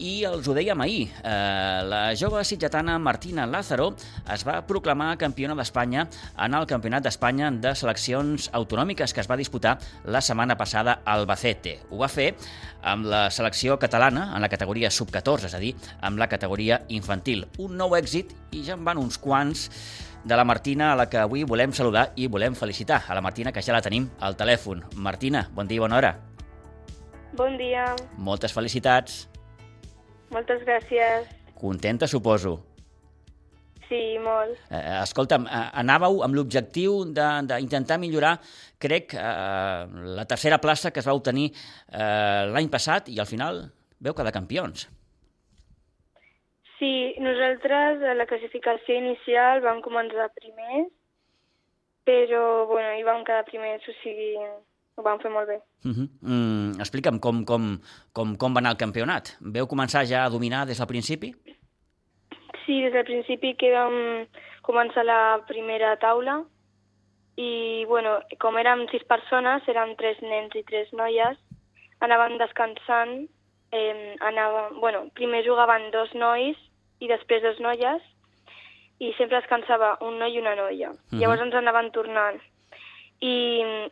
I els ho dèiem ahir, eh, la jove sitgetana Martina Lázaro es va proclamar campiona d'Espanya en el Campionat d'Espanya de Seleccions Autonòmiques que es va disputar la setmana passada al Albacete. Ho va fer amb la selecció catalana en la categoria sub-14, és a dir, amb la categoria infantil. Un nou èxit i ja en van uns quants de la Martina, a la que avui volem saludar i volem felicitar. A la Martina, que ja la tenim al telèfon. Martina, bon dia i bona hora. Bon dia, Moltes felicitats. Moltes gràcies. Contenta, suposo. Sí, molt. Eh, escolta'm, eh, anàveu amb l'objectiu de- d'intentar millorar, crec, eh, la tercera plaça que es va obtenir eh, l'any passat i al final veu quedar campions. Sí, nosaltres a la classificació inicial vam començar primers, però bueno, hi vam quedar primers, o sigui, ho vam fer molt bé. Uh -huh. mm, explica'm com, com, com, com va anar el campionat. Veu començar ja a dominar des del principi? Sí, des del principi que vam començar la primera taula i, bueno, com érem sis persones, érem tres nens i tres noies, anàvem descansant, eh, anàvem, bueno, primer jugaven dos nois i després dos noies, i sempre descansava un noi i una noia. Mhm. Llavors ens anaven tornant. I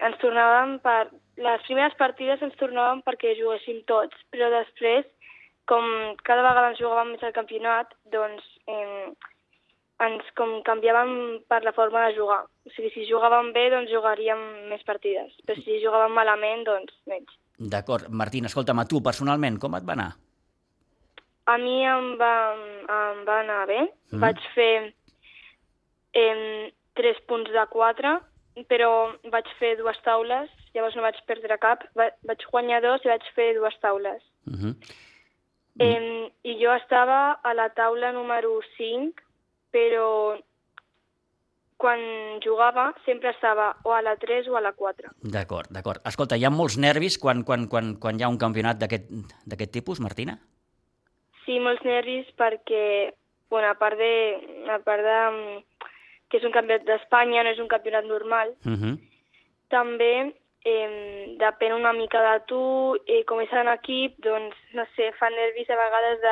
ens tornàvem per... Les primeres partides ens tornàvem perquè juguéssim tots, però després, com cada vegada ens jugàvem més al campionat, doncs eh, ens com canviàvem per la forma de jugar. O sigui, si jugàvem bé, doncs jugaríem més partides, però si jugàvem malament, doncs menys. D'acord. Martín, escolta'm, a tu personalment, com et va anar? A mi em va, em va anar bé. Mm. Vaig fer eh, 3 punts de 4, però vaig fer dues taules, llavors no vaig perdre cap. Va, vaig guanyar dos i vaig fer dues taules. Uh -huh. Eh, I jo estava a la taula número 5, però quan jugava sempre estava o a la 3 o a la 4. D'acord, d'acord. Escolta, hi ha molts nervis quan, quan, quan, quan hi ha un campionat d'aquest d'aquest tipus, Martina? Sí, molts nervis perquè, bueno, a part de, a part de mm, que és un campionat d'Espanya, no és un campionat normal, Uh -huh. també eh, depèn una mica de tu, eh, com és en equip, doncs, no sé, fa nervis a vegades de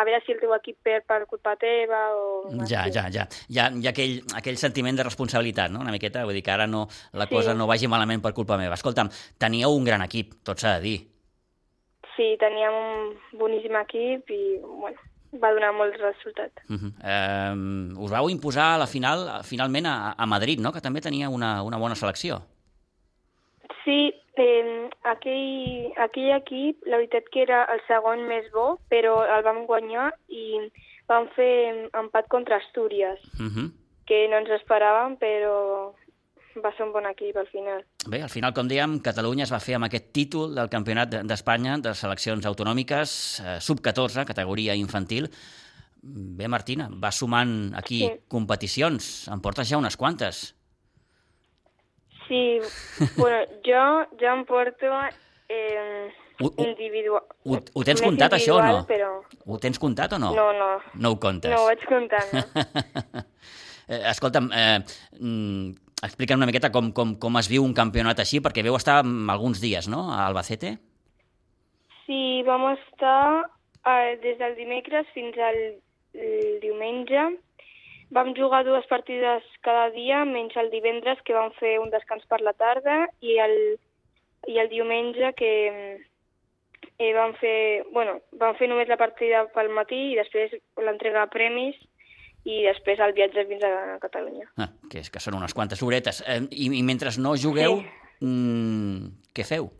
a veure si el teu equip perd per culpa teva o... Ja, ja, ja. Hi ha, hi ha aquell, aquell sentiment de responsabilitat, no?, una miqueta. Vull dir que ara no, la Sí. cosa no vagi malament per culpa meva. Escolta'm, teníeu un gran equip, tot s'ha de dir. Sí, teníem un boníssim equip i, bueno, va donar molts resultats. Uh -huh. eh, us vau imposar a la final, finalment a, a Madrid, no?, que també tenia una, una bona selecció. Sí, eh, aquell, aquell equip, la veritat que era el segon més bo, però el vam guanyar i vam fer empat contra Astúries, Uh -huh. que no ens esperàvem, però va ser un bon equip al final. Bé, al final, com dèiem, Catalunya es va fer amb aquest títol del Campionat de- d'Espanya de seleccions autonòmiques, eh, sub-14, categoria infantil. Bé, Martina, va sumant aquí Sí. competicions. En portes ja unes quantes. Sí, bueno, jo ja em porto eh, Ho- ho- individual. Ho, ho tens comptat, això, o no? individual, Però... Ho tens comptat o no? No, no, No ho comptes. no ho vaig comptant. No. eh, escolta'm, eh, mm, explica'm una miqueta com, com, com es viu un campionat així, perquè veu estar mm, alguns dies, no?, a Albacete. Sí, vam estar eh, des del dimecres fins al diumenge. Vam jugar dues partides cada dia, menys el divendres, que vam fer un descans per la tarda, i el, i el diumenge que eh, vam fer, bueno, vam fer només la partida pel matí i després l'entrega de premis i després el viatge fins a Catalunya. Ah, que, és, que són unes quantes horetes. Eh, i, I mentre no jugueu, Sí. mm, què feu?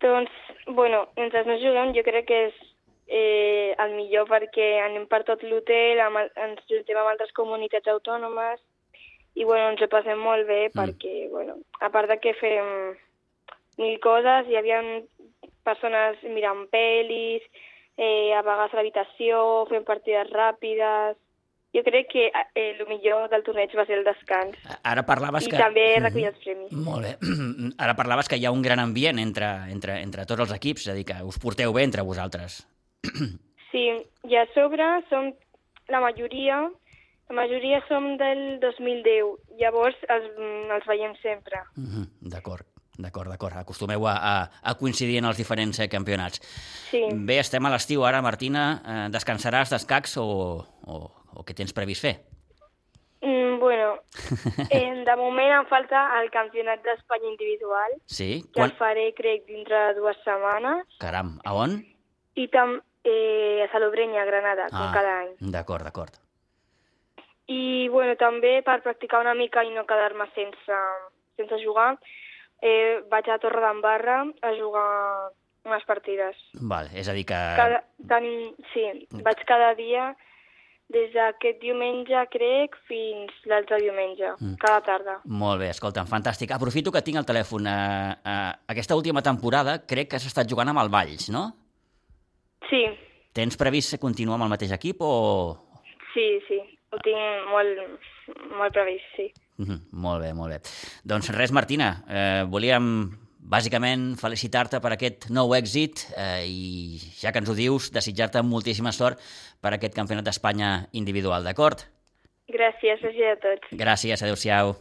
Doncs, bueno, mentre no juguem jo crec que és eh, el millor perquè anem per tot l'hotel, ens juntem amb altres comunitats autònomes i bueno, ens ho passem molt bé Mm. perquè, bueno, a part de que fem mil coses, hi havia persones mirant pel·lis, eh, a vegades a l'habitació, fent partides ràpides... Jo crec que eh, el millor del torneig va ser el descans. Ara parlaves I que... també Mhm. recollir els premis. Molt bé. Ara parlaves que hi ha un gran ambient entre, entre, entre tots els equips, és a dir, que us porteu bé entre vosaltres. Sí, i a sobre som la majoria, la majoria som del 2010, llavors els, mm, els veiem sempre. Mhm, D'acord, D'acord, d'acord. Acostumeu a, a, a coincidir en els diferents eh, campionats. Sí. Bé, estem a l'estiu ara, Martina. Eh, descansaràs d'escacs o, o, o què tens previst fer? Mm, bueno, eh, de moment em falta el campionat d'Espanya individual, Sí? que el faré, crec, dintre de dues setmanes, Caram, a on? i també eh, a Salobreña, a Granada, com Ah. cada any. D'acord, d'acord. I bueno, també per practicar una mica i no quedar-me sense, sense jugar, eh, vaig a Torre d'Embarra a jugar unes partides. Vale, és a dir que... Cada, tenim, sí, vaig cada dia des d'aquest diumenge, crec, fins l'altre diumenge, Mm. cada tarda. Molt bé, escolta'm, fantàstic. Aprofito que tinc el telèfon. Eh, eh, aquesta última temporada crec que has estat jugant amb el Valls, no? Sí, Tens previst continuar amb el mateix equip o... sí, sí, ho tinc molt, molt previst, sí. Mhm, molt bé, molt bé. Doncs res, Martina, eh, volíem bàsicament felicitar-te per aquest nou èxit eh, i ja que ens ho dius, desitjar-te moltíssima sort per aquest Campionat d'Espanya individual, d'acord? Gràcies, gràcies a tots. Gràcies, adeu-siau.